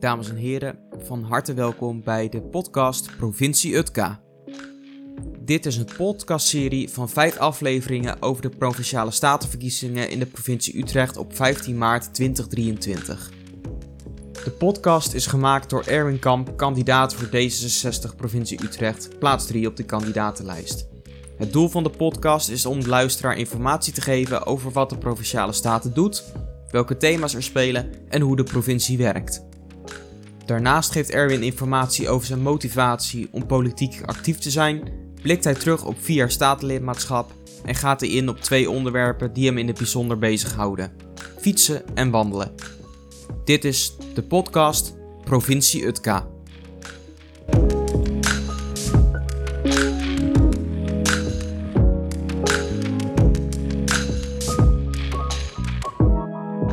Dames en heren, van harte welkom bij de podcast Provincie Utka. Dit is een podcastserie van vijf afleveringen over de provinciale statenverkiezingen in de provincie Utrecht op 15 maart 2023. De podcast is gemaakt door Erwin Kamp, kandidaat voor D66 provincie Utrecht, plaats 3 op de kandidatenlijst. Het doel van de podcast is om de luisteraar informatie te geven over wat de provinciale staten doet, welke thema's er spelen en hoe de provincie werkt. Daarnaast geeft Erwin informatie over zijn motivatie om politiek actief te zijn, blikt hij terug op vier jaar statenlidmaatschap en gaat hij in op twee onderwerpen die hem in het bijzonder bezighouden: fietsen en wandelen. Dit is de podcast Provincie Utka.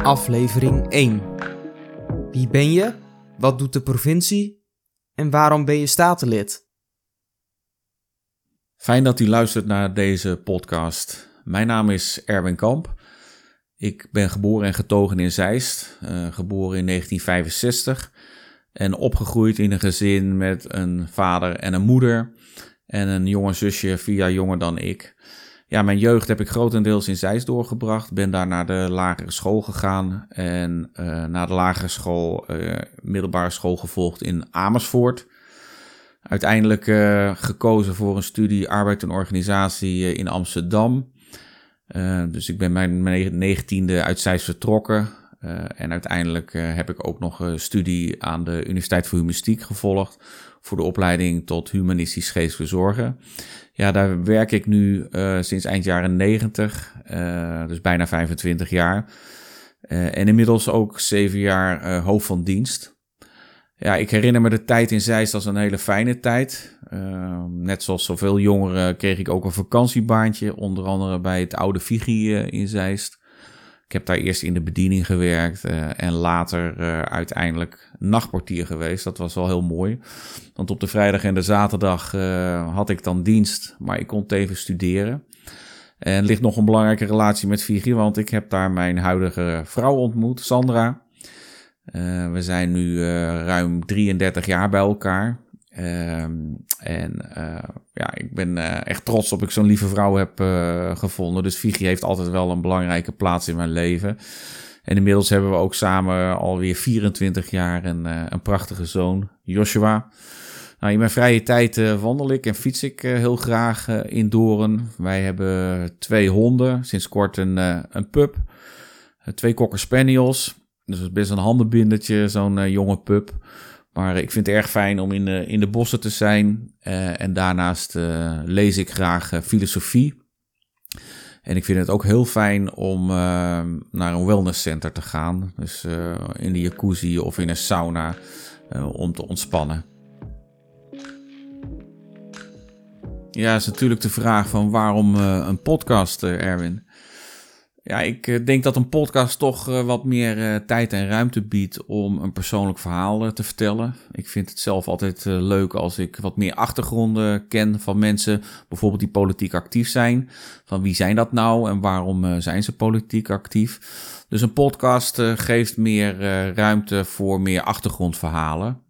Aflevering 1. Wie ben je? Wat doet de provincie? En waarom ben je statenlid? Fijn dat u luistert naar deze podcast. Mijn naam is Erwin Kamp. Ik ben geboren en getogen in Zeist, uh, geboren in 1965 en opgegroeid in een gezin met een vader en een moeder en een jonge zusje, vier jaar jonger dan ik. Ja, mijn jeugd heb ik grotendeels in Zeist doorgebracht. Ben daar naar de lagere school gegaan en uh, na de lagere school uh, middelbare school gevolgd in Amersfoort. Uiteindelijk uh, gekozen voor een studie arbeid en organisatie in Amsterdam. dus ik ben mijn negentiende uit Zeist vertrokken. en uiteindelijk heb ik ook nog een studie aan de Universiteit voor Humanistiek gevolgd voor de opleiding tot humanistisch geestelijke zorgen. Ja, daar werk ik nu uh, sinds eind jaren 90, uh, eh, dus bijna 25 jaar. Uh, en inmiddels ook zeven jaar hoofd van dienst. Ja, ik herinner me de tijd in Zeist als een hele fijne tijd. net zoals zoveel jongeren kreeg ik ook een vakantiebaantje, onder andere bij het oude Vigi in Zeist. Ik heb daar eerst in de bediening gewerkt uh, en later uh, uiteindelijk nachtportier geweest. Dat was wel heel mooi. Want op de vrijdag en de zaterdag uh, had ik dan dienst, maar ik kon tevens studeren. En ligt nog een belangrijke relatie met Vigi, want ik heb daar mijn huidige vrouw ontmoet, Sandra. we zijn nu ruim 33 jaar bij elkaar. Um, en uh, ja, ik ben uh, echt trots op ik zo'n lieve vrouw heb uh, gevonden. Dus Vigi heeft altijd wel een belangrijke plaats in mijn leven. En inmiddels hebben we ook samen alweer 24 jaar een, een prachtige zoon, Joshua. Nou, in mijn vrije tijd wandel ik en fiets ik heel graag in Doren. Wij hebben twee honden, sinds kort een, een pup, twee cocker spaniels. Dus best een handenbindertje, zo'n jonge pup. Maar ik vind het erg fijn om in de, in de bossen te zijn. Uh, en daarnaast uh, lees ik graag uh, filosofie. En ik vind het ook heel fijn om naar een wellnesscenter te gaan. Dus in de jacuzzi of in een sauna om te ontspannen. Ja, is natuurlijk de vraag van waarom een podcast, Erwin? Ja, ik eh, denk dat een podcast toch eh, wat meer eh, tijd en ruimte biedt om een persoonlijk verhaal te vertellen. Ik vind het zelf altijd leuk als ik wat meer achtergronden ken van mensen, bijvoorbeeld die politiek actief zijn. Van wie zijn dat nou en waarom zijn ze politiek actief? Dus een podcast geeft meer ruimte voor meer achtergrondverhalen.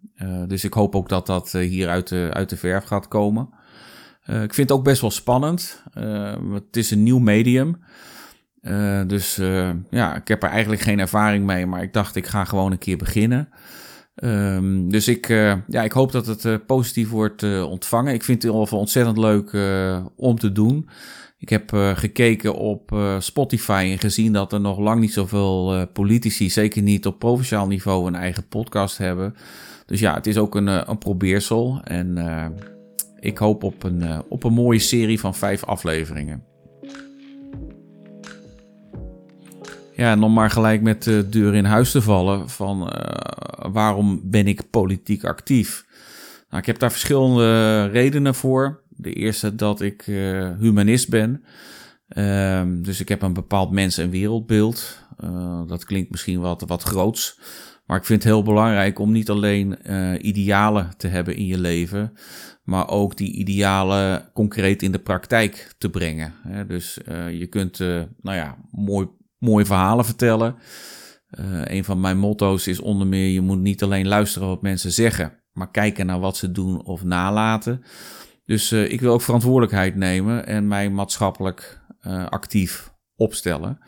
dus ik hoop ook dat dat hier uit de, uit de verf gaat komen. ik vind het ook best wel spannend. het is een nieuw medium. Uh, dus uh, ja, ik heb er eigenlijk geen ervaring mee, maar ik dacht ik ga gewoon een keer beginnen. Um, dus ik, uh, ja, ik hoop dat het positief wordt ontvangen. Ik vind het in ontzettend leuk om te doen. Ik heb gekeken op Spotify en gezien dat er nog lang niet zoveel politici, zeker niet op provinciaal niveau, een eigen podcast hebben. Dus ja, het is ook een, een probeersel. En ik hoop op een, op een mooie serie van vijf afleveringen. Ja, en om maar gelijk met de deur in huis te vallen van uh, waarom ben ik politiek actief? Nou, ik heb daar verschillende redenen voor. De eerste dat ik uh, humanist ben. Uh, dus ik heb een bepaald mens- en wereldbeeld. Uh, dat klinkt misschien wat, wat groots. Maar ik vind het heel belangrijk om niet alleen idealen te hebben in je leven, maar ook die idealen concreet in de praktijk te brengen. Dus je kunt, nou ja, mooi mooie verhalen vertellen. een van mijn motto's is onder meer: je moet niet alleen luisteren wat mensen zeggen, maar kijken naar wat ze doen of nalaten. Dus ik wil ook verantwoordelijkheid nemen en mij maatschappelijk actief opstellen.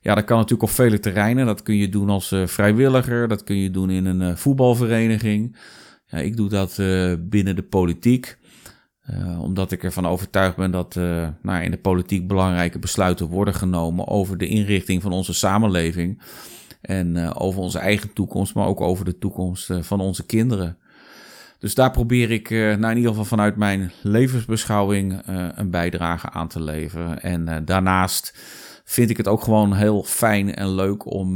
Ja, dat kan natuurlijk op vele terreinen. Dat kun je doen als vrijwilliger, dat kun je doen in een voetbalvereniging. Ja, ik doe dat binnen de politiek. Uh, omdat ik ervan overtuigd ben dat uh, nou, in de politiek belangrijke besluiten worden genomen over de inrichting van onze samenleving. En uh, over onze eigen toekomst, maar ook over de toekomst van onze kinderen. Dus daar probeer ik nou, in ieder geval vanuit mijn levensbeschouwing een bijdrage aan te leveren. En daarnaast vind ik het ook gewoon heel fijn en leuk om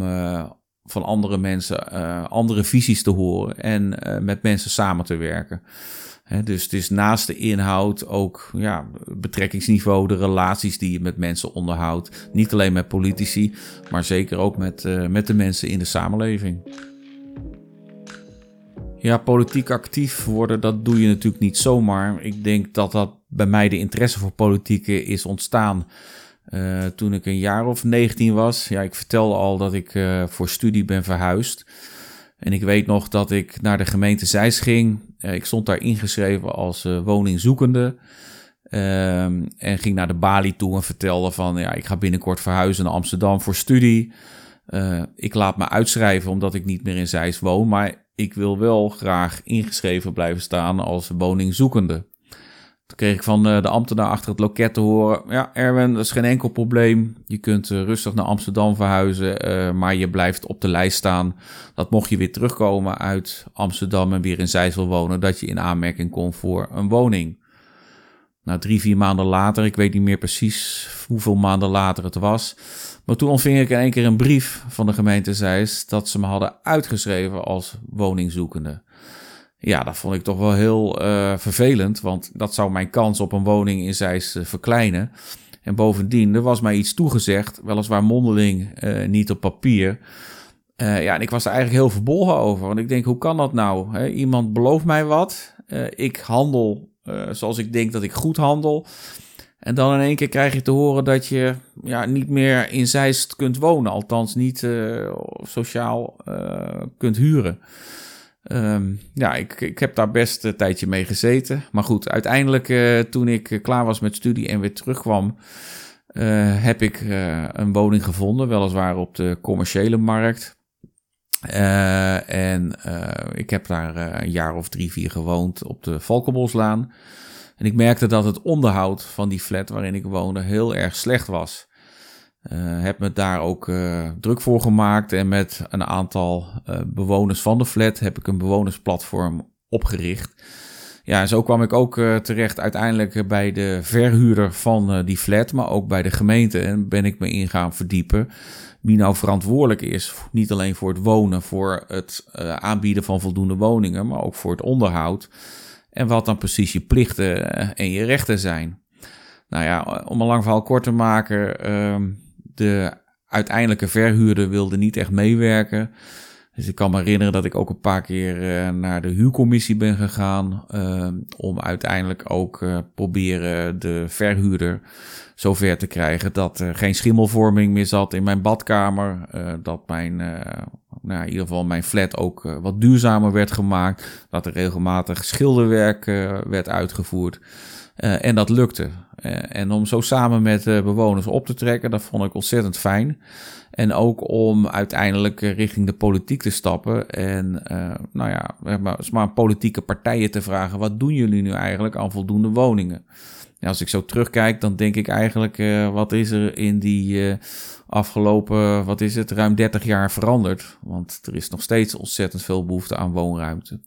van andere mensen andere visies te horen en met mensen samen te werken dus het is naast de inhoud ook ja, betrekkingsniveau, de relaties die je met mensen onderhoudt. Niet alleen met politici, maar zeker ook met, uh, met de mensen in de samenleving. Ja, politiek actief worden, dat doe je natuurlijk niet zomaar. Ik denk dat dat bij mij de interesse voor politiek is ontstaan uh, toen ik een jaar of 19 was. Ja, ik vertelde al dat ik uh, voor studie ben verhuisd. En ik weet nog dat ik naar de gemeente Zeist ging. Eh, ik stond daar ingeschreven als uh, woningzoekende. Ehm, en ging naar de balie toe en vertelde van... ja, ik ga binnenkort verhuizen naar Amsterdam voor studie. Uh, ik laat me uitschrijven omdat ik niet meer in Zeist woon... maar ik wil wel graag ingeschreven blijven staan als woningzoekende. Toen kreeg ik van eh, de ambtenaar achter het loket te horen: Ja, Erwin, dat is geen enkel probleem. Je kunt eh, rustig naar Amsterdam verhuizen, eh, maar je blijft op de lijst staan. Dat mocht je weer terugkomen uit Amsterdam en weer in Zeist wil wonen, dat je in aanmerking komt voor een woning. Nou, drie, vier maanden later, ik weet niet meer precies hoeveel maanden later het was. Maar toen ontving ik in één keer een brief van de gemeente Zeist dat ze me hadden uitgeschreven als woningzoekende. Ja, dat vond ik toch wel heel uh, vervelend, want dat zou mijn kans op een woning in Zeist uh, verkleinen. En bovendien, er was mij iets toegezegd, weliswaar mondeling, uh, niet op papier. ja, en ik was er eigenlijk heel verbolgen over, want ik denk, hoe kan dat nou? Iemand belooft mij wat, ik handel zoals ik denk dat ik goed handel. En dan in één keer krijg je te horen dat je ja, niet meer in Zeist kunt wonen, althans niet sociaal kunt huren. Um, ja, ik, ik heb daar best een tijdje mee gezeten. Maar goed, uiteindelijk uh, toen ik klaar was met studie en weer terugkwam, uh, heb ik een woning gevonden, weliswaar op de commerciële markt. en ik heb daar een jaar of drie, vier gewoond op de Valkenboslaan. En ik merkte dat het onderhoud van die flat waarin ik woonde heel erg slecht was. Uh, heb me daar ook uh, druk voor gemaakt en met een aantal uh, bewoners van de flat heb ik een bewonersplatform opgericht. Ja, en zo kwam ik ook terecht uiteindelijk bij de verhuurder van die flat, maar ook bij de gemeente. En ben ik me in gaan verdiepen wie nou verantwoordelijk is, niet alleen voor het wonen, voor het aanbieden van voldoende woningen, maar ook voor het onderhoud. En wat dan precies je plichten en je rechten zijn. Nou ja, om een lang verhaal kort te maken, ehm, de uiteindelijke verhuurder wilde niet echt meewerken. Dus ik kan me herinneren dat ik ook een paar keer uh, naar de huurcommissie ben gegaan. Uh, om uiteindelijk ook uh, proberen de verhuurder zover te krijgen dat er geen schimmelvorming meer zat in mijn badkamer. dat mijn, nou, in ieder geval mijn flat ook wat duurzamer werd gemaakt. Dat er regelmatig schilderwerk werd uitgevoerd. en dat lukte. Eh, en om zo samen met bewoners op te trekken, dat vond ik ontzettend fijn. En ook om uiteindelijk eh, richting de politiek te stappen. En uh, nou ja, maar, maar politieke partijen te vragen: wat doen jullie nu eigenlijk aan voldoende woningen? Als ik zo terugkijk, dan denk ik eigenlijk: wat is er in die afgelopen, wat is het, ruim 30 jaar veranderd? Want er is nog steeds ontzettend veel behoefte aan woonruimte.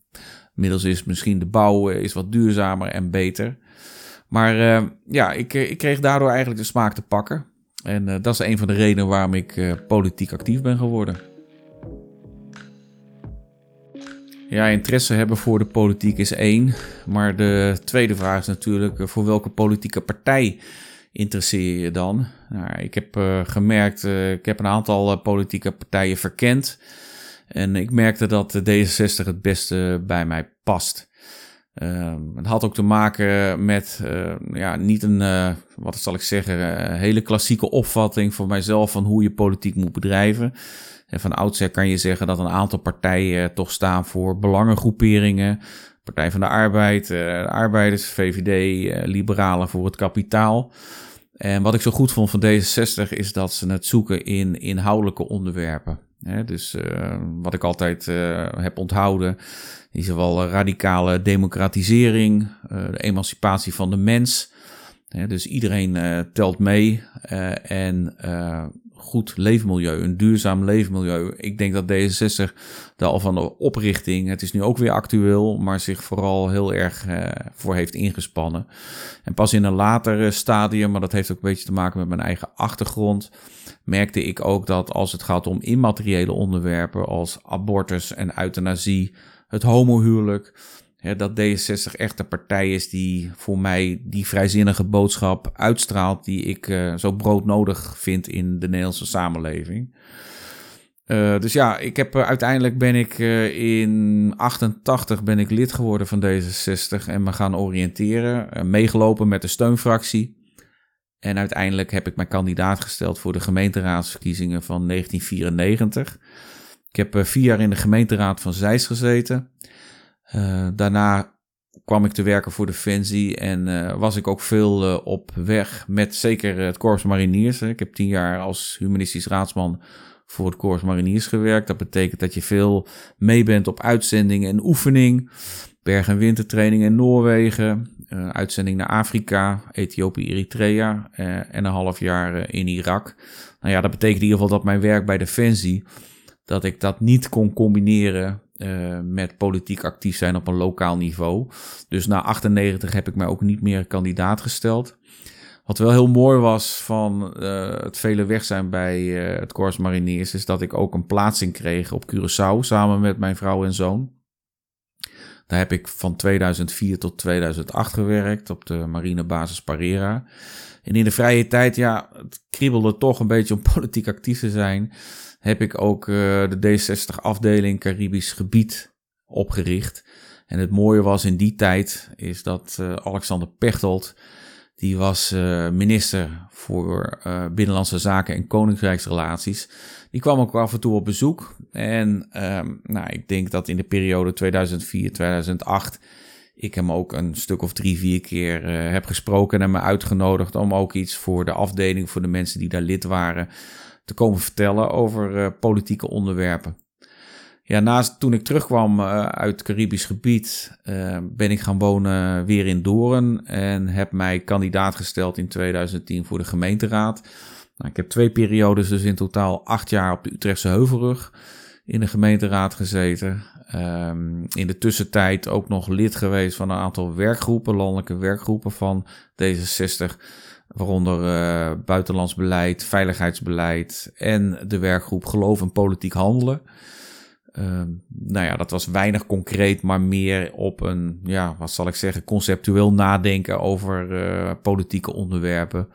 Inmiddels is misschien de bouw is wat duurzamer en beter. Maar uh, ja, ik, eh, ik kreeg daardoor eigenlijk de smaak te pakken. En uh, dat is een van de redenen waarom ik uh, politiek actief ben geworden. Ja, interesse hebben voor de politiek is één. Maar de tweede vraag is natuurlijk: voor welke politieke partij interesseer je dan? Nou, ik heb gemerkt, ik heb een aantal politieke partijen verkend. En ik merkte dat D66 het beste bij mij past. Uh, het had ook te maken met uh, ja, niet een, uh, wat zal ik zeggen, hele klassieke opvatting voor mijzelf van hoe je politiek moet bedrijven. En van oudsher kan je zeggen dat een aantal partijen toch staan voor belangengroeperingen. Partij van de Arbeid, de Arbeiders, VVD, Liberalen voor het kapitaal. En wat ik zo goed vond van D66 is dat ze het zoeken in inhoudelijke onderwerpen. Dus uh, wat ik altijd uh, heb onthouden, is zowel radicale democratisering, uh, de emancipatie van de mens. dus iedereen telt mee en goed leefmilieu, een duurzaam leefmilieu. Ik denk dat D66 daar al van de oprichting, het is nu ook weer actueel, maar zich vooral heel erg eh, voor heeft ingespannen. En pas in een later stadium, maar dat heeft ook een beetje te maken met mijn eigen achtergrond, merkte ik ook dat als het gaat om immateriële onderwerpen als abortus en euthanasie, het homohuwelijk, dat D66 echt de partij is die voor mij die vrijzinnige boodschap uitstraalt, die ik uh, zo broodnodig vind in de Nederlandse samenleving. Uh, dus ja, ik heb uh, uiteindelijk ben ik in 88 ben ik lid geworden van D66 en me gaan oriënteren, meegelopen met de steunfractie. En uiteindelijk heb ik mijn kandidaat gesteld voor de gemeenteraadsverkiezingen van 1994. Ik heb vier jaar in de gemeenteraad van Zeist gezeten. Uh, daarna kwam ik te werken voor Defensie en uh, was ik ook veel uh, op weg met zeker het Corps Mariniers. Ik heb tien jaar als humanistisch raadsman voor het Corps Mariniers gewerkt. Dat betekent dat je veel mee bent op uitzendingen en oefening. Berg- en wintertraining in Noorwegen. uitzending naar Afrika, Ethiopië, Eritrea en een half jaar in Irak. Nou ja, dat betekent in ieder geval dat mijn werk bij Defensie, dat ik dat niet kon combineren uh, met politiek actief zijn op een lokaal niveau. Dus na 98 heb ik mij ook niet meer kandidaat gesteld. Wat wel heel mooi was van uh, het vele weg zijn bij uh, het Corps Mariniers, is dat ik ook een plaatsing kreeg op Curaçao samen met mijn vrouw en zoon. Daar heb ik van 2004 tot 2008 gewerkt op de marinebasis Parera. En in de vrije tijd, ja, het kriebelde toch een beetje om politiek actief te zijn heb ik ook uh, de D60-afdeling Caribisch Gebied opgericht. En het mooie was in die tijd is dat uh, Alexander Pechtold, die was uh, minister voor Binnenlandse Zaken en Koninkrijksrelaties. Die kwam ook af en toe op bezoek. En ehm, nou, ik denk dat in de periode 2004-2008 ik hem ook een stuk of drie, vier keer heb gesproken en me uitgenodigd om ook iets voor de afdeling, voor de mensen die daar lid waren, te komen vertellen over uh, politieke onderwerpen. Ja, naast toen ik terugkwam uh, uit het Caribisch gebied, uh, ben ik gaan wonen weer in Doorn en heb mij kandidaat gesteld in 2010 voor de gemeenteraad. Nou, ik heb twee periodes, dus in totaal acht jaar op de Utrechtse Heuvelrug in de gemeenteraad gezeten. Um, in de tussentijd ook nog lid geweest van een aantal werkgroepen, landelijke werkgroepen van D66 waaronder uh, buitenlands beleid, veiligheidsbeleid en de werkgroep Geloof en Politiek Handelen. Uh, nou ja, dat was weinig concreet, maar meer op een, ja, wat zal ik zeggen, conceptueel nadenken over uh, politieke onderwerpen.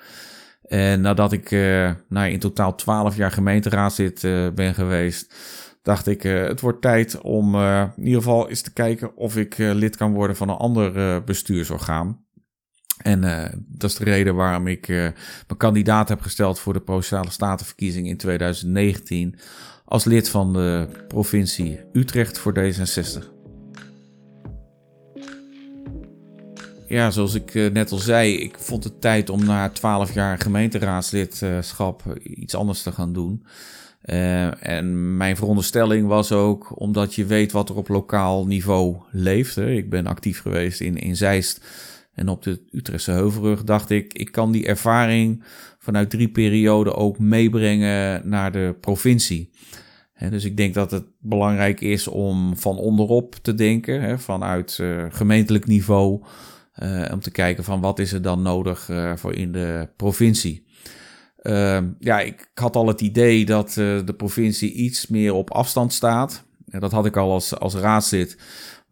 En nadat ik uh, nou, in totaal twaalf jaar gemeenteraadslid ben geweest, dacht ik, het wordt tijd om in ieder geval eens te kijken of ik lid kan worden van een ander bestuursorgaan. En uh, dat is de reden waarom ik uh, mijn kandidaat heb gesteld voor de Provinciale Statenverkiezing in 2019 als lid van de provincie Utrecht voor D66. Ja, zoals ik uh, net al zei, ik vond het tijd om na 12 jaar gemeenteraadslidschap iets anders te gaan doen. en mijn veronderstelling was ook, omdat je weet wat er op lokaal niveau leeft. Hè. Ik ben actief geweest in, in Zeist en op de Utrechtse Heuvelrug dacht ik, ik kan die ervaring vanuit drie perioden ook meebrengen naar de provincie. dus ik denk dat het belangrijk is om van onderop te denken, vanuit uh, gemeentelijk niveau, uh, om te kijken van wat is er dan nodig uh, voor in de provincie. Ehm, ja, ik had al het idee dat de provincie iets meer op afstand staat. Dat had ik al als, als raadslid.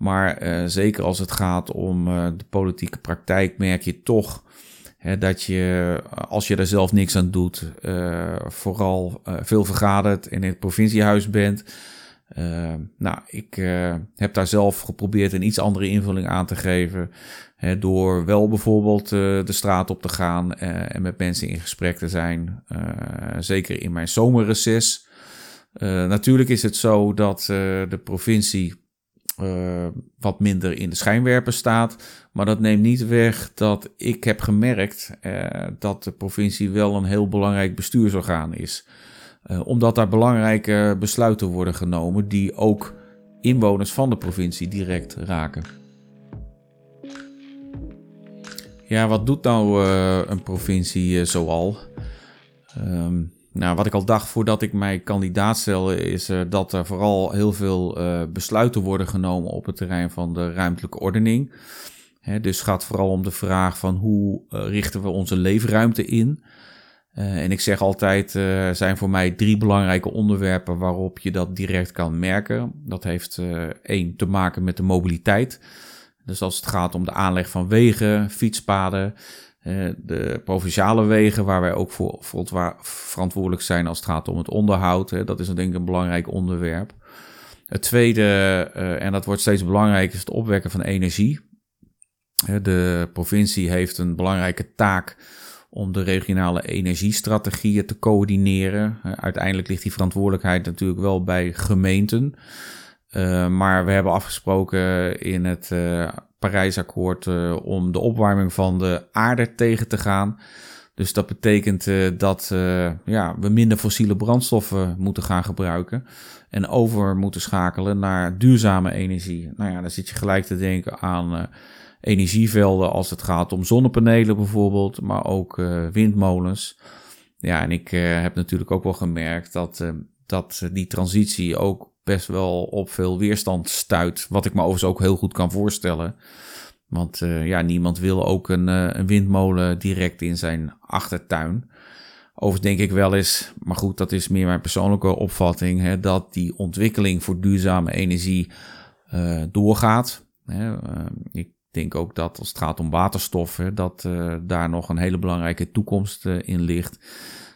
Maar uh, zeker als het gaat om uh, de politieke praktijk, merk je toch hè, dat je, als je er zelf niks aan doet, uh, vooral veel vergadert in het provinciehuis bent. nou, ik heb daar zelf geprobeerd een iets andere invulling aan te geven. Hè, door wel bijvoorbeeld de straat op te gaan en met mensen in gesprek te zijn. zeker in mijn zomerreces. natuurlijk is het zo dat de provincie wat minder in de schijnwerper staat. Maar dat neemt niet weg dat ik heb gemerkt dat de provincie wel een heel belangrijk bestuursorgaan is. omdat daar belangrijke besluiten worden genomen die ook inwoners van de provincie direct raken. Ja, wat doet nou een provincie zoal? Um, nou, wat ik al dacht voordat ik mij kandidaat stelde, is uh, dat er vooral heel veel besluiten worden genomen op het terrein van de ruimtelijke ordening. Hè, dus het gaat vooral om de vraag van hoe richten we onze leefruimte in. en ik zeg altijd, zijn voor mij drie belangrijke onderwerpen waarop je dat direct kan merken. Dat heeft één te maken met de mobiliteit. Dus als het gaat om de aanleg van wegen, fietspaden, eh, de provinciale wegen, waar wij ook voor, verantwoordelijk zijn als het gaat om het onderhoud. Dat is denk ik een belangrijk onderwerp. Het tweede, eh, en dat wordt steeds belangrijker, is het opwekken van energie. De provincie heeft een belangrijke taak om de regionale energiestrategieën te coördineren. Uiteindelijk ligt die verantwoordelijkheid natuurlijk wel bij gemeenten. Uh, maar we hebben afgesproken in het uh, Parijsakkoord uh, om de opwarming van de aarde tegen te gaan. Dus dat betekent dat ja, we minder fossiele brandstoffen moeten gaan gebruiken. En over moeten schakelen naar duurzame energie. Nou ja, dan zit je gelijk te denken aan energievelden als het gaat om zonnepanelen bijvoorbeeld. Maar ook windmolens. Ja, en ik heb natuurlijk ook wel gemerkt dat, dat die transitie ook best wel op veel weerstand stuit. Wat ik me overigens ook heel goed kan voorstellen. Want uh, ja, niemand wil ook een, uh, een, windmolen direct in zijn achtertuin. Overigens denk ik wel eens, maar goed, dat is meer mijn persoonlijke opvatting, hè, dat die ontwikkeling voor duurzame energie uh, doorgaat. Hè. ik denk ook dat als het gaat om waterstof, hè, dat daar nog een hele belangrijke toekomst in ligt.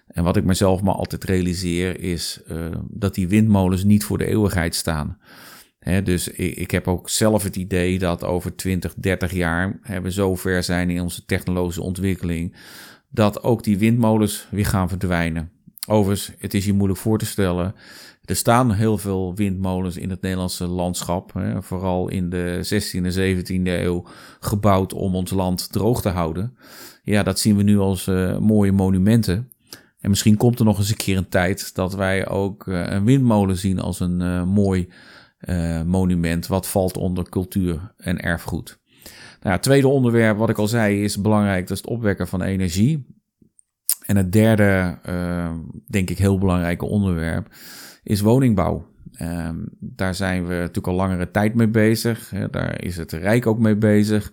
En wat ik mezelf maar altijd realiseer is uh, dat die windmolens niet voor de eeuwigheid staan. dus ik, ik, heb ook zelf het idee dat over 20, 30 jaar hè, we zo ver zijn in onze technologische ontwikkeling, dat ook die windmolens weer gaan verdwijnen. Overigens, het is je moeilijk voor te stellen. Er staan heel veel windmolens in het Nederlandse landschap, hè, vooral in de 16e en 17e eeuw, gebouwd om ons land droog te houden. Ja, dat zien we nu als uh, mooie monumenten. En misschien komt er nog eens een keer een tijd dat wij ook uh, een windmolen zien als een uh, mooi uh, monument wat valt onder cultuur en erfgoed. Nou, het tweede onderwerp, wat ik al zei, is belangrijk, dat is het opwekken van energie. En het derde, denk ik, heel belangrijke onderwerp is woningbouw. Ehm, daar zijn we natuurlijk al langere tijd mee bezig. Daar is het Rijk ook mee bezig.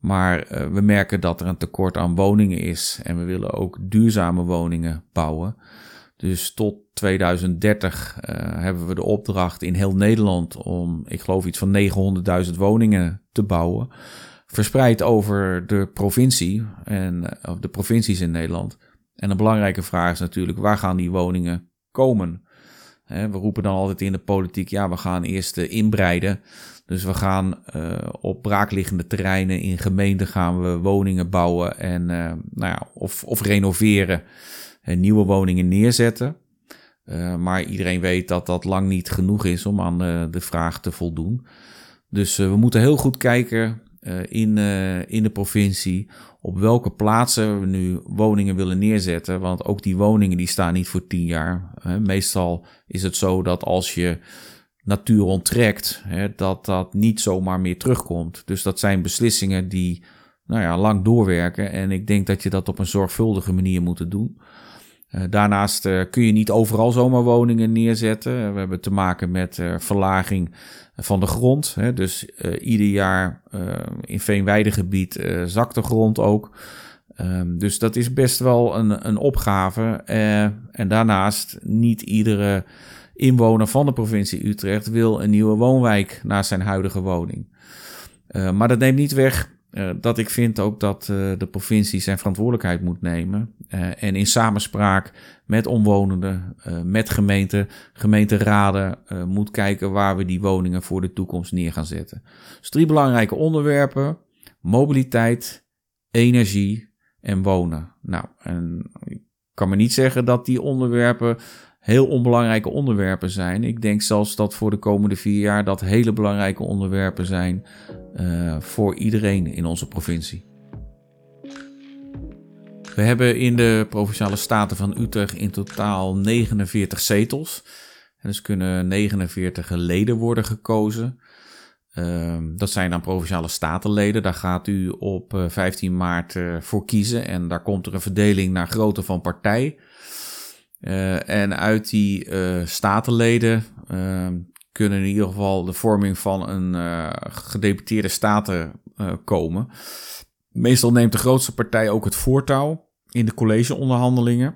Maar uh, we merken dat er een tekort aan woningen is en we willen ook duurzame woningen bouwen. Dus tot 2030 uh, eh, hebben we de opdracht in heel Nederland om, ik geloof, iets van 900.000 woningen te bouwen. Verspreid over de provincie en uh, de provincies in Nederland. En een belangrijke vraag is natuurlijk, waar gaan die woningen komen? We roepen dan altijd in de politiek, ja, we gaan eerst inbreiden. Dus we gaan uh, op braakliggende terreinen in gemeenten gaan we woningen bouwen en uh, nou ja, of, of renoveren en nieuwe woningen neerzetten. Maar iedereen weet dat dat lang niet genoeg is om aan de vraag te voldoen. Dus we moeten heel goed kijken in, in de provincie op welke plaatsen we nu woningen willen neerzetten. Want ook die woningen die staan niet voor tien jaar. meestal is het zo dat als je natuur onttrekt, dat dat niet zomaar meer terugkomt. Dus dat zijn beslissingen die nou ja, lang doorwerken. En ik denk dat je dat op een zorgvuldige manier moet doen. Uh, daarnaast uh, kun je niet overal zomaar woningen neerzetten. We hebben te maken met uh, verlaging van de grond. Dus ieder jaar in veenweidegebied zakt de grond ook. Um, dus dat is best wel een, een opgave. en daarnaast niet iedere inwoner van de provincie Utrecht wil een nieuwe woonwijk naast zijn huidige woning. Maar dat neemt niet weg uh, dat ik vind ook dat uh, de provincie zijn verantwoordelijkheid moet nemen. en in samenspraak met omwonenden, met gemeenten, gemeenteraden moet kijken waar we die woningen voor de toekomst neer gaan zetten. Dus drie belangrijke onderwerpen: mobiliteit, energie en wonen. Nou, en ik kan me niet zeggen dat die onderwerpen heel onbelangrijke onderwerpen zijn. Ik denk zelfs dat voor de komende vier jaar dat hele belangrijke onderwerpen zijn uh, voor iedereen in onze provincie. We hebben in de Provinciale Staten van Utrecht in totaal 49 zetels. Dus kunnen 49 leden worden gekozen. Ehm, dat zijn dan provinciale statenleden. Daar gaat u op 15 eh, maart uh, voor kiezen. En daar komt er een verdeling naar grootte van partij. Uh, en uit die statenleden ehm, kunnen in ieder geval de vorming van een gedeputeerde staten komen. Meestal neemt de grootste partij ook het voortouw in de collegeonderhandelingen.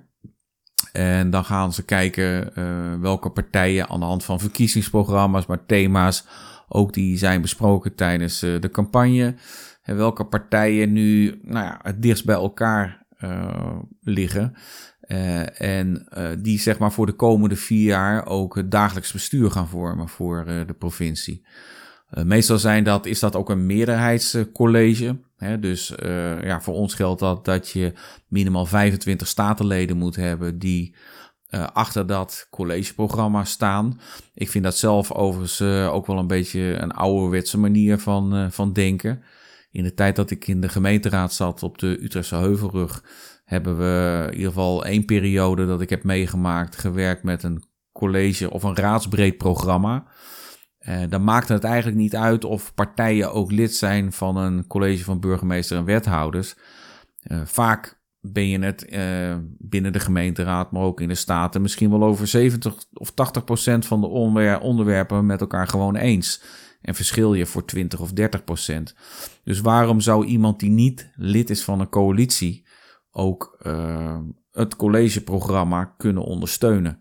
En dan gaan ze kijken welke partijen aan de hand van verkiezingsprogramma's, maar thema's ook die zijn besproken tijdens de campagne. En welke partijen nu nou ja, het dichtst bij elkaar liggen. Uh, en die zeg maar voor de komende vier jaar ook het dagelijks bestuur gaan vormen voor de provincie. meestal zijn dat, is dat ook een meerderheidscollege. Hè? Dus ja, voor ons geldt dat dat je minimaal 25 statenleden moet hebben die achter dat collegeprogramma staan. Ik vind dat zelf overigens ook wel een beetje een ouderwetse manier van, van denken. In de tijd dat ik in de gemeenteraad zat op de Utrechtse Heuvelrug, hebben we in ieder geval één periode dat ik heb meegemaakt, gewerkt met een college of een raadsbreed programma. dan maakte het eigenlijk niet uit of partijen ook lid zijn van een college van burgemeester en wethouders. vaak ben je het uh, binnen de gemeenteraad, maar ook in de staten, misschien wel over 70 of 80 procent van de onderwerpen met elkaar gewoon eens. En verschil je voor 20 of 30 procent. Dus waarom zou iemand die niet lid is van een coalitie ook uh, het collegeprogramma kunnen ondersteunen?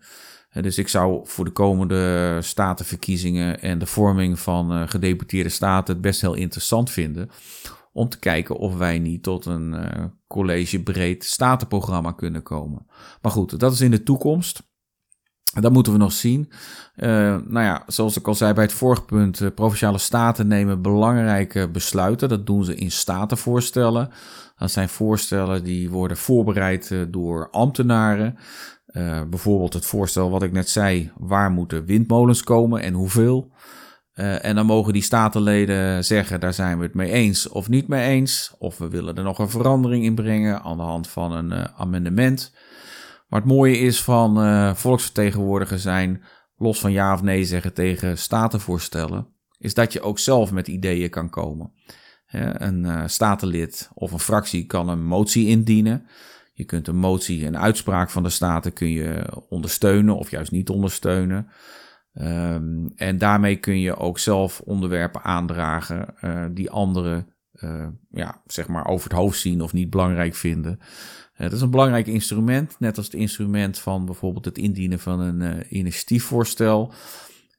Dus ik zou voor de komende statenverkiezingen en de vorming van uh, gedeputeerde staten het best heel interessant vinden om te kijken of wij niet tot een uh, collegebreed statenprogramma kunnen komen. Maar goed, dat is in de toekomst. Dat moeten we nog zien. Uh, nou ja, zoals ik al zei bij het vorige punt, provinciale staten nemen belangrijke besluiten. Dat doen ze in statenvoorstellen. Dat zijn voorstellen die worden voorbereid door ambtenaren. bijvoorbeeld het voorstel wat ik net zei, waar moeten windmolens komen en hoeveel? Uh, en dan mogen die statenleden zeggen, daar zijn we het mee eens of niet mee eens. Of we willen er nog een verandering in brengen aan de hand van een amendement. Maar het mooie is van uh, zijn, los van ja of nee zeggen tegen statenvoorstellen, is dat je ook zelf met ideeën kan komen. Een statenlid of een fractie kan een motie indienen. Je kunt een motie, een uitspraak van de staten kun je ondersteunen of juist niet ondersteunen. Um, en daarmee kun je ook zelf onderwerpen aandragen uh, die anderen uh, ja, zeg maar over het hoofd zien of niet belangrijk vinden. Het is een belangrijk instrument, net als het instrument van bijvoorbeeld het indienen van een initiatiefvoorstel.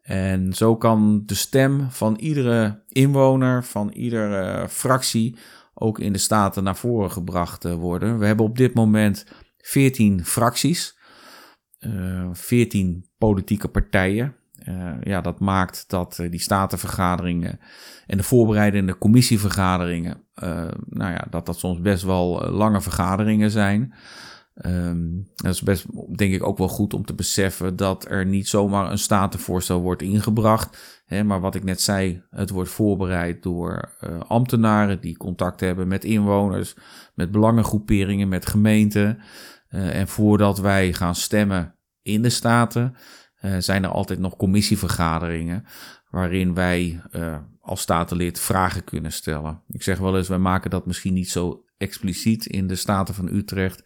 En zo kan de stem van iedere inwoner, van iedere fractie, ook in de Staten naar voren gebracht worden. We hebben op dit moment 14 fracties, 14 politieke partijen. Ja, dat maakt dat die statenvergaderingen en de voorbereidende commissievergaderingen, nou ja, dat dat soms best wel lange vergaderingen zijn. Um, dat is best, denk ik, ook wel goed om te beseffen dat er niet zomaar een statenvoorstel wordt ingebracht. Hè, maar wat ik net zei, het wordt voorbereid door ambtenaren die contact hebben met inwoners, met belangengroeperingen, met gemeenten. en voordat wij gaan stemmen in de staten, uh, zijn er altijd nog commissievergaderingen waarin wij als statenlid vragen kunnen stellen. Ik zeg wel eens, wij maken dat misschien niet zo expliciet in de Staten van Utrecht,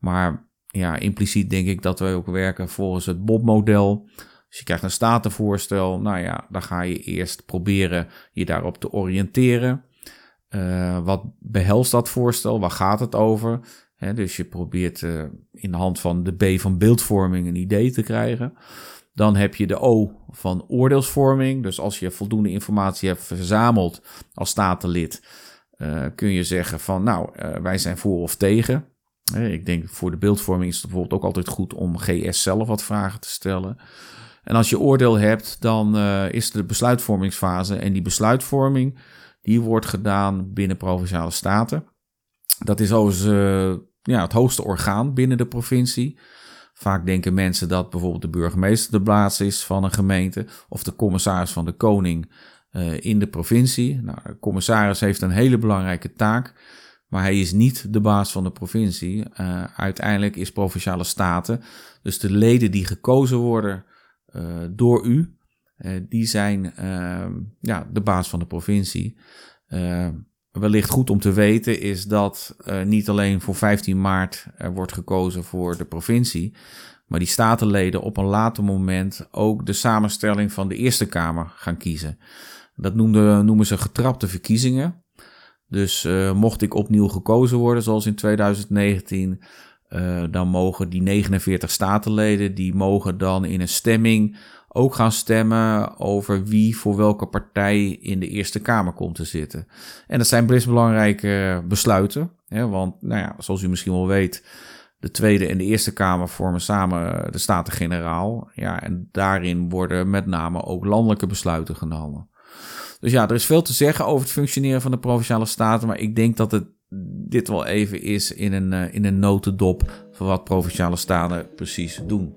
maar ja, impliciet denk ik dat wij ook werken volgens het BOB-model. Dus je krijgt een statenvoorstel, nou ja, dan ga je eerst proberen je daarop te oriënteren. Uh, wat behelst dat voorstel? Waar gaat het over? dus je probeert uh, in de hand van de B van beeldvorming een idee te krijgen. Dan heb je de O van oordeelsvorming. Dus als je voldoende informatie hebt verzameld als statenlid, uh, kun je zeggen van nou, wij zijn voor of tegen. Ik denk voor de beeldvorming is het bijvoorbeeld ook altijd goed om GS zelf wat vragen te stellen. En als je oordeel hebt, dan is de besluitvormingsfase. En die besluitvorming die wordt gedaan binnen provinciale staten. Dat is overigens ja, het hoogste orgaan binnen de provincie. Vaak denken mensen dat bijvoorbeeld de burgemeester de baas is van een gemeente of de commissaris van de koning uh, in de provincie. Nou, de commissaris heeft een hele belangrijke taak, maar hij is niet de baas van de provincie. Uh, uiteindelijk is provinciale staten, dus de leden die gekozen worden uh, door u, die zijn ja, de baas van de provincie wellicht goed om te weten is dat niet alleen voor 15 maart wordt gekozen voor de provincie, maar die statenleden op een later moment ook de samenstelling van de Eerste Kamer gaan kiezen. Dat noemen ze getrapte verkiezingen. Dus uh, mocht ik opnieuw gekozen worden, zoals in 2019, uh, dan mogen die 49 statenleden, die mogen dan in een stemming ook gaan stemmen over wie voor welke partij in de Eerste Kamer komt te zitten. En dat zijn best belangrijke besluiten, hè, want nou ja, zoals u misschien wel weet, de Tweede en de Eerste Kamer vormen samen de Staten-Generaal. Ja, en daarin worden met name ook landelijke besluiten genomen. Dus ja, er is veel te zeggen over het functioneren van de provinciale staten, maar ik denk dat het dit wel even is in een, eh, in een notendop van wat provinciale staten precies doen.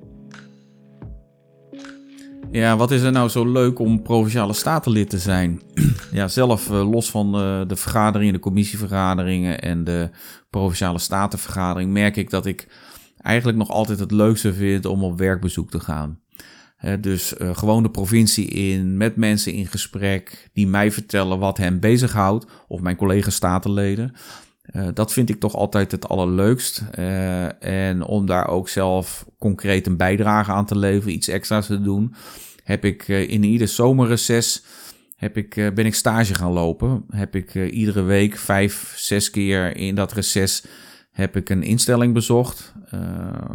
Ja, wat is er nou zo leuk om provinciale statenlid te zijn? ja, zelf uh, los van uh, de vergaderingen, de commissievergaderingen en de provinciale statenvergadering, merk ik dat ik eigenlijk nog altijd het leukste vind om op werkbezoek te gaan. Dus uh, gewoon de provincie in, met mensen in gesprek die mij vertellen wat hen bezighoudt, of mijn collega statenleden. dat vind ik toch altijd het allerleukst. en om daar ook zelf concreet een bijdrage aan te leveren, iets extra's te doen heb ik in ieder zomerreces heb ik, ben ik stage gaan lopen. Heb ik iedere week vijf, zes keer in dat reces heb ik een instelling bezocht.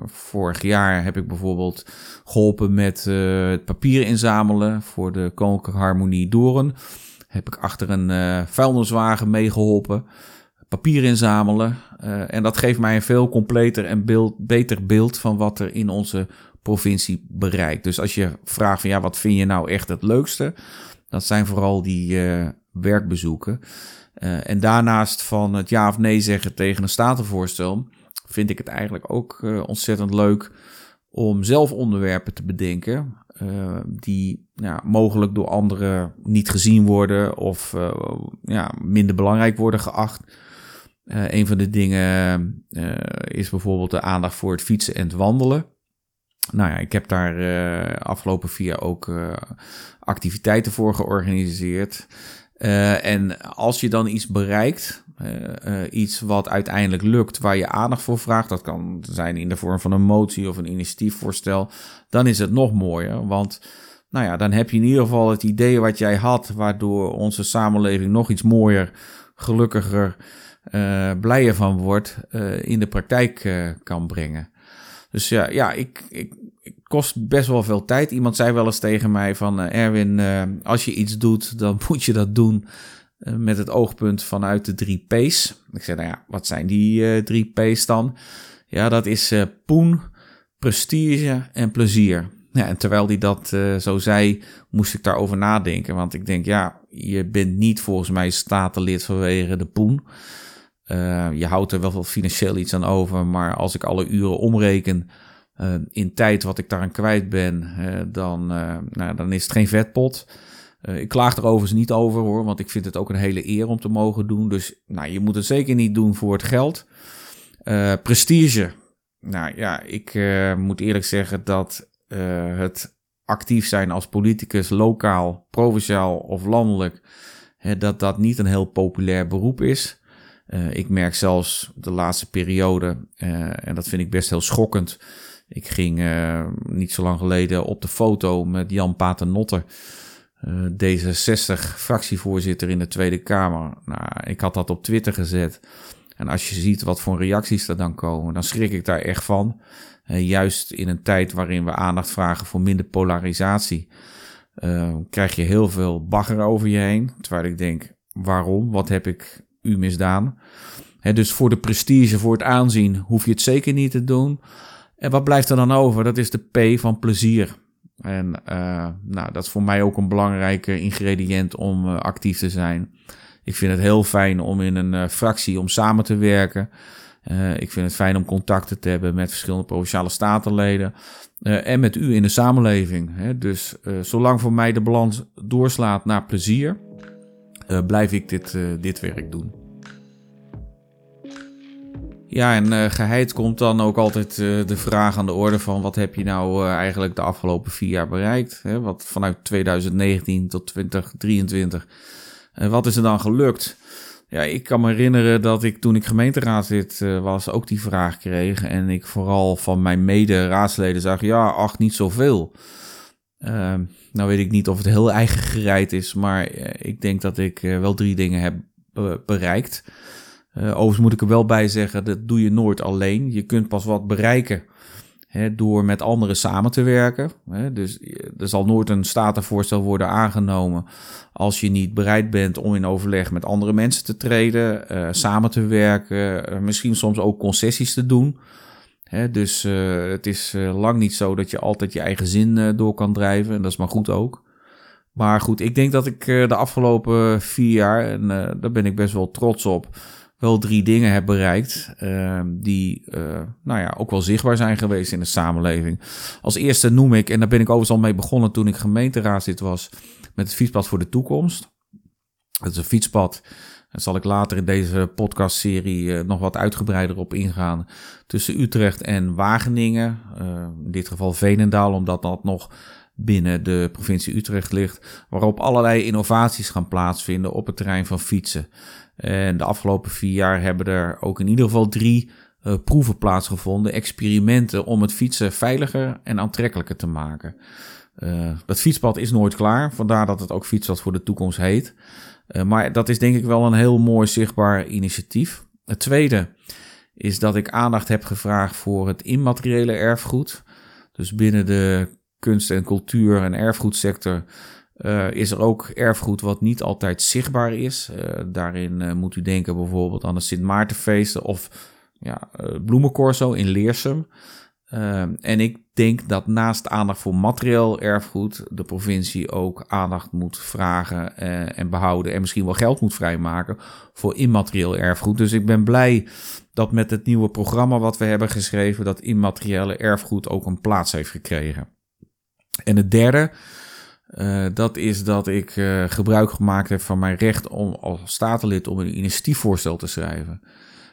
vorig jaar heb ik bijvoorbeeld geholpen met het papier inzamelen voor de Koninklijke Harmonie Doren. Heb ik achter een vuilniswagen meegeholpen papier inzamelen. Uh, en dat geeft mij een veel completer en beeld, beter beeld van wat er in onze provincie bereikt. Dus als je vraagt van ja, wat vind je nou echt het leukste? Dat zijn vooral die uh, werkbezoeken. Uh, en daarnaast van het ja of nee zeggen tegen een statenvoorstel, vind ik het eigenlijk ook uh, ontzettend leuk om zelf onderwerpen te bedenken. die ja, mogelijk door anderen niet gezien worden of ja, minder belangrijk worden geacht. een van de dingen is bijvoorbeeld de aandacht voor het fietsen en het wandelen. Nou ja, ik heb daar afgelopen vier jaar ook activiteiten voor georganiseerd. Uh, en als je dan iets bereikt, iets wat uiteindelijk lukt, waar je aandacht voor vraagt, dat kan zijn in de vorm van een motie of een initiatiefvoorstel, dan is het nog mooier. Want nou ja, dan heb je in ieder geval het idee wat jij had, waardoor onze samenleving nog iets mooier, gelukkiger, blijer van wordt, in de praktijk kan brengen. Dus ja, ja ik, ik, kost best wel veel tijd. Iemand zei wel eens tegen mij van uh, Erwin, uh, als je iets doet, dan moet je dat doen uh, met het oogpunt vanuit de drie P's. Ik zei, nou ja, wat zijn die drie P's dan? Ja, dat is poen, prestige en plezier. Ja, en terwijl hij dat zo zei, moest ik daarover nadenken. Want ik denk, ja, je bent niet volgens mij statenlid vanwege de poen. Je houdt er wel financieel iets aan over, maar als ik alle uren omreken uh, in tijd wat ik daaraan kwijt ben, uh, dan, nou, dan is het geen vetpot. ik klaag er overigens niet over hoor, want ik vind het ook een hele eer om te mogen doen. Dus nou, je moet het zeker niet doen voor het geld. prestige. Nou ja, ik moet eerlijk zeggen dat het actief zijn als politicus, lokaal, provinciaal of landelijk, dat dat niet een heel populair beroep is. Ik merk zelfs de laatste periode, en dat vind ik best heel schokkend. Ik ging uh, niet zo lang geleden op de foto met Jan Paternotte, D66 fractievoorzitter in de Tweede Kamer. Nou, ik had dat op Twitter gezet. En als je ziet wat voor reacties er dan komen, dan schrik ik daar echt van. juist in een tijd waarin we aandacht vragen voor minder polarisatie, krijg je heel veel bagger over je heen. Terwijl ik denk, waarom? Wat heb ik u misdaan. dus voor de prestige, voor het aanzien, hoef je het zeker niet te doen. En wat blijft er dan over? Dat is de P van plezier. En uh, nou, dat is voor mij ook een belangrijke ingrediënt om uh, actief te zijn. Ik vind het heel fijn om in een uh, fractie om samen te werken. ik vind het fijn om contacten te hebben met verschillende provinciale statenleden en met u in de samenleving. Hè. Dus zolang voor mij de balans doorslaat naar plezier, blijf ik dit, dit werk doen. Ja, en uh, geheid komt dan ook altijd uh, de vraag aan de orde van wat heb je nou uh, eigenlijk de afgelopen vier jaar bereikt? Hè? Wat vanuit 2019 tot 2023, wat is er dan gelukt? Ja, ik kan me herinneren dat ik toen ik gemeenteraadslid was ook die vraag kreeg. En ik vooral van mijn mede-raadsleden zag, ja, ach, niet zoveel. Ehm, nou weet ik niet of het heel eigen gereid is, maar ik denk dat ik wel drie dingen heb bereikt. Uh, overigens moet ik er wel bij zeggen, dat doe je nooit alleen. Je kunt pas wat bereiken hè, door met anderen samen te werken. Hè. Dus er zal nooit een statenvoorstel worden aangenomen als je niet bereid bent om in overleg met andere mensen te treden, uh, samen te werken, misschien soms ook concessies te doen. Dus het is lang niet zo dat je altijd je eigen zin door kan drijven. En dat is maar goed ook. Maar goed, ik denk dat ik de afgelopen vier jaar, en daar ben ik best wel trots op, wel drie dingen heb bereikt uh, die uh, nou ja, ook wel zichtbaar zijn geweest in de samenleving. Als eerste noem ik, en daar ben ik overigens al mee begonnen toen ik gemeenteraadslid was, met het fietspad voor de toekomst. Het is een fietspad, daar zal ik later in deze podcastserie uh, nog wat uitgebreider op ingaan, tussen Utrecht en Wageningen. in dit geval Veenendaal, omdat dat nog binnen de provincie Utrecht ligt, waarop allerlei innovaties gaan plaatsvinden op het terrein van fietsen. En de afgelopen vier jaar hebben er ook in ieder geval drie uh, proeven plaatsgevonden, experimenten om het fietsen veiliger en aantrekkelijker te maken. Uh, dat fietspad is nooit klaar, vandaar dat het ook fietspad voor de toekomst heet. Uh, maar dat is denk ik wel een heel mooi zichtbaar initiatief. Het tweede is dat ik aandacht heb gevraagd voor het immateriële erfgoed. Dus binnen de kunst- en cultuur- en erfgoedsector uh, is er ook erfgoed wat niet altijd zichtbaar is. Uh, daarin uh, moet u denken bijvoorbeeld aan de Sint Maartenfeesten of ja, Bloemencorso in Leersum. en ik denk dat naast aandacht voor materieel erfgoed de provincie ook aandacht moet vragen en behouden en misschien wel geld moet vrijmaken voor immaterieel erfgoed. Dus ik ben blij dat met het nieuwe programma wat we hebben geschreven dat immateriële erfgoed ook een plaats heeft gekregen. En het derde, uh, dat is dat ik uh, gebruik gemaakt heb van mijn recht om als statenlid om een initiatiefvoorstel te schrijven.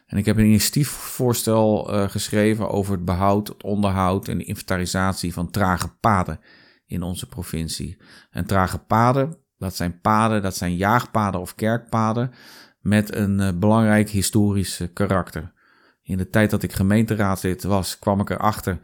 En ik heb een initiatiefvoorstel uh, geschreven over het behoud, het onderhoud en inventarisatie van trage paden in onze provincie. En trage paden, dat zijn paden, dat zijn jaagpaden of kerkpaden met een belangrijk historisch karakter. In de tijd dat ik gemeenteraadslid was, kwam ik erachter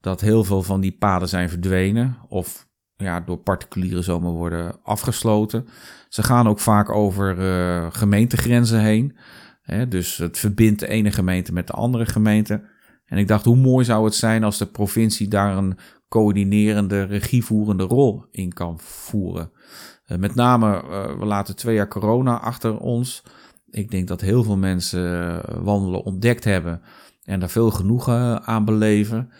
dat heel veel van die paden zijn verdwenen of ja, door particulieren zomaar worden afgesloten. Ze gaan ook vaak over uh, gemeentegrenzen heen. Hè, dus het verbindt de ene gemeente met de andere gemeente. En ik dacht, hoe mooi zou het zijn als de provincie daar een coördinerende, regievoerende rol in kan voeren. Uh, met name, uh, we laten twee jaar corona achter ons. Ik denk dat heel veel mensen wandelen ontdekt hebben en daar veel genoegen aan beleven.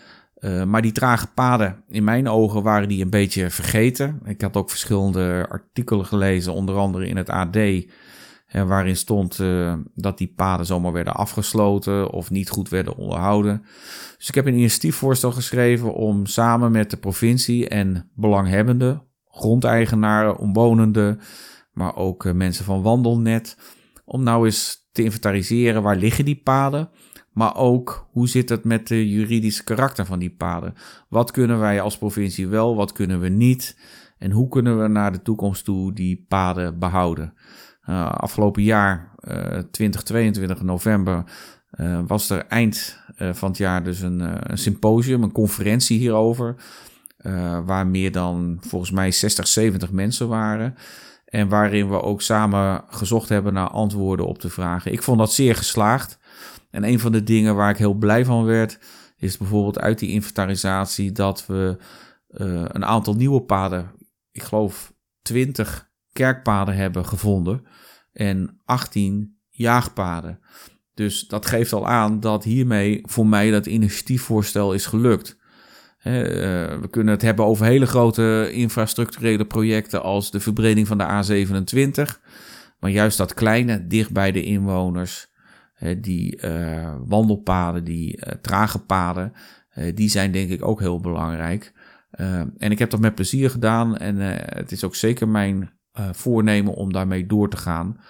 Uh, maar die trage paden, in mijn ogen waren die een beetje vergeten. Ik had ook verschillende artikelen gelezen, onder andere in het AD, hè, waarin stond uh, dat die paden zomaar werden afgesloten of niet goed werden onderhouden. Dus ik heb een initiatiefvoorstel geschreven om samen met de provincie en belanghebbenden, grondeigenaren, omwonenden, maar ook uh, mensen van Wandelnet, om nou eens te inventariseren waar liggen die paden maar ook hoe zit het met de juridische karakter van die paden? Wat kunnen wij als provincie wel, wat kunnen we niet? En hoe kunnen we naar de toekomst toe die paden behouden? Uh, afgelopen jaar, uh, 2022 november, uh, was er eind van het jaar dus een, een, symposium, een conferentie hierover. waar meer dan volgens mij 60, 70 mensen waren. En waarin we ook samen gezocht hebben naar antwoorden op de vragen. Ik vond dat zeer geslaagd. En een van de dingen waar ik heel blij van werd, is bijvoorbeeld uit die inventarisatie dat we uh, een aantal nieuwe paden, ik geloof 20 kerkpaden hebben gevonden en 18 jaagpaden. Dus dat geeft al aan dat hiermee voor mij dat initiatiefvoorstel is gelukt. He, uh, we kunnen het hebben over hele grote infrastructurele projecten als de verbreding van de A27. Maar juist dat kleine, dicht bij de inwoners, die wandelpaden, die trage paden, die zijn denk ik ook heel belangrijk. en ik heb dat met plezier gedaan en het is ook zeker mijn voornemen om daarmee door te gaan.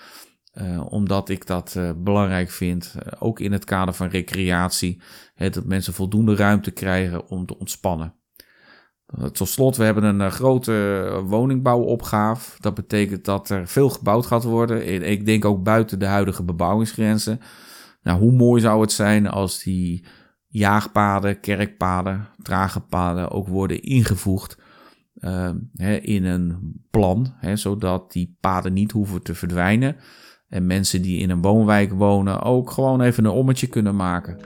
Omdat ik dat belangrijk vind, ook in het kader van recreatie, dat mensen voldoende ruimte krijgen om te ontspannen. Tot slot, we hebben een grote woningbouwopgave. Dat betekent dat er veel gebouwd gaat worden. Ik denk ook buiten de huidige bebouwingsgrenzen. Nou, hoe mooi zou het zijn als die jaagpaden, kerkpaden, tragepaden ook worden ingevoegd hè, in een plan, hè, zodat die paden niet hoeven te verdwijnen. En mensen die in een woonwijk wonen ook gewoon even een ommetje kunnen maken.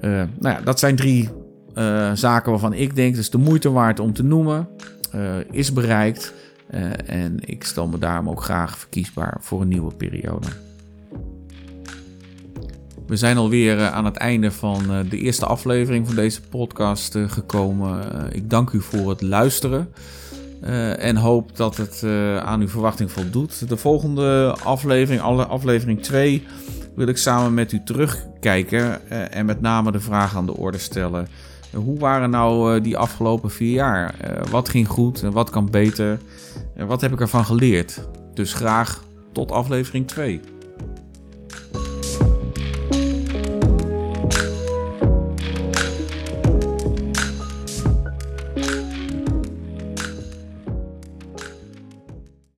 Uh, nou ja, dat zijn drie uh, zaken waarvan ik denk, het is de moeite waard om te noemen, uh, is bereikt. En ik stel me daarom ook graag verkiesbaar voor een nieuwe periode. We zijn alweer aan het einde van de eerste aflevering van deze podcast gekomen. ik dank u voor het luisteren. En hoop dat het aan uw verwachting voldoet. De volgende aflevering, aflevering 2, wil ik samen met u terugkijken. en met name de vraag aan de orde stellen hoe waren nou eh, die afgelopen vier jaar? Eh, wat ging goed en wat kan beter? En wat heb ik ervan geleerd? Dus graag tot aflevering 2.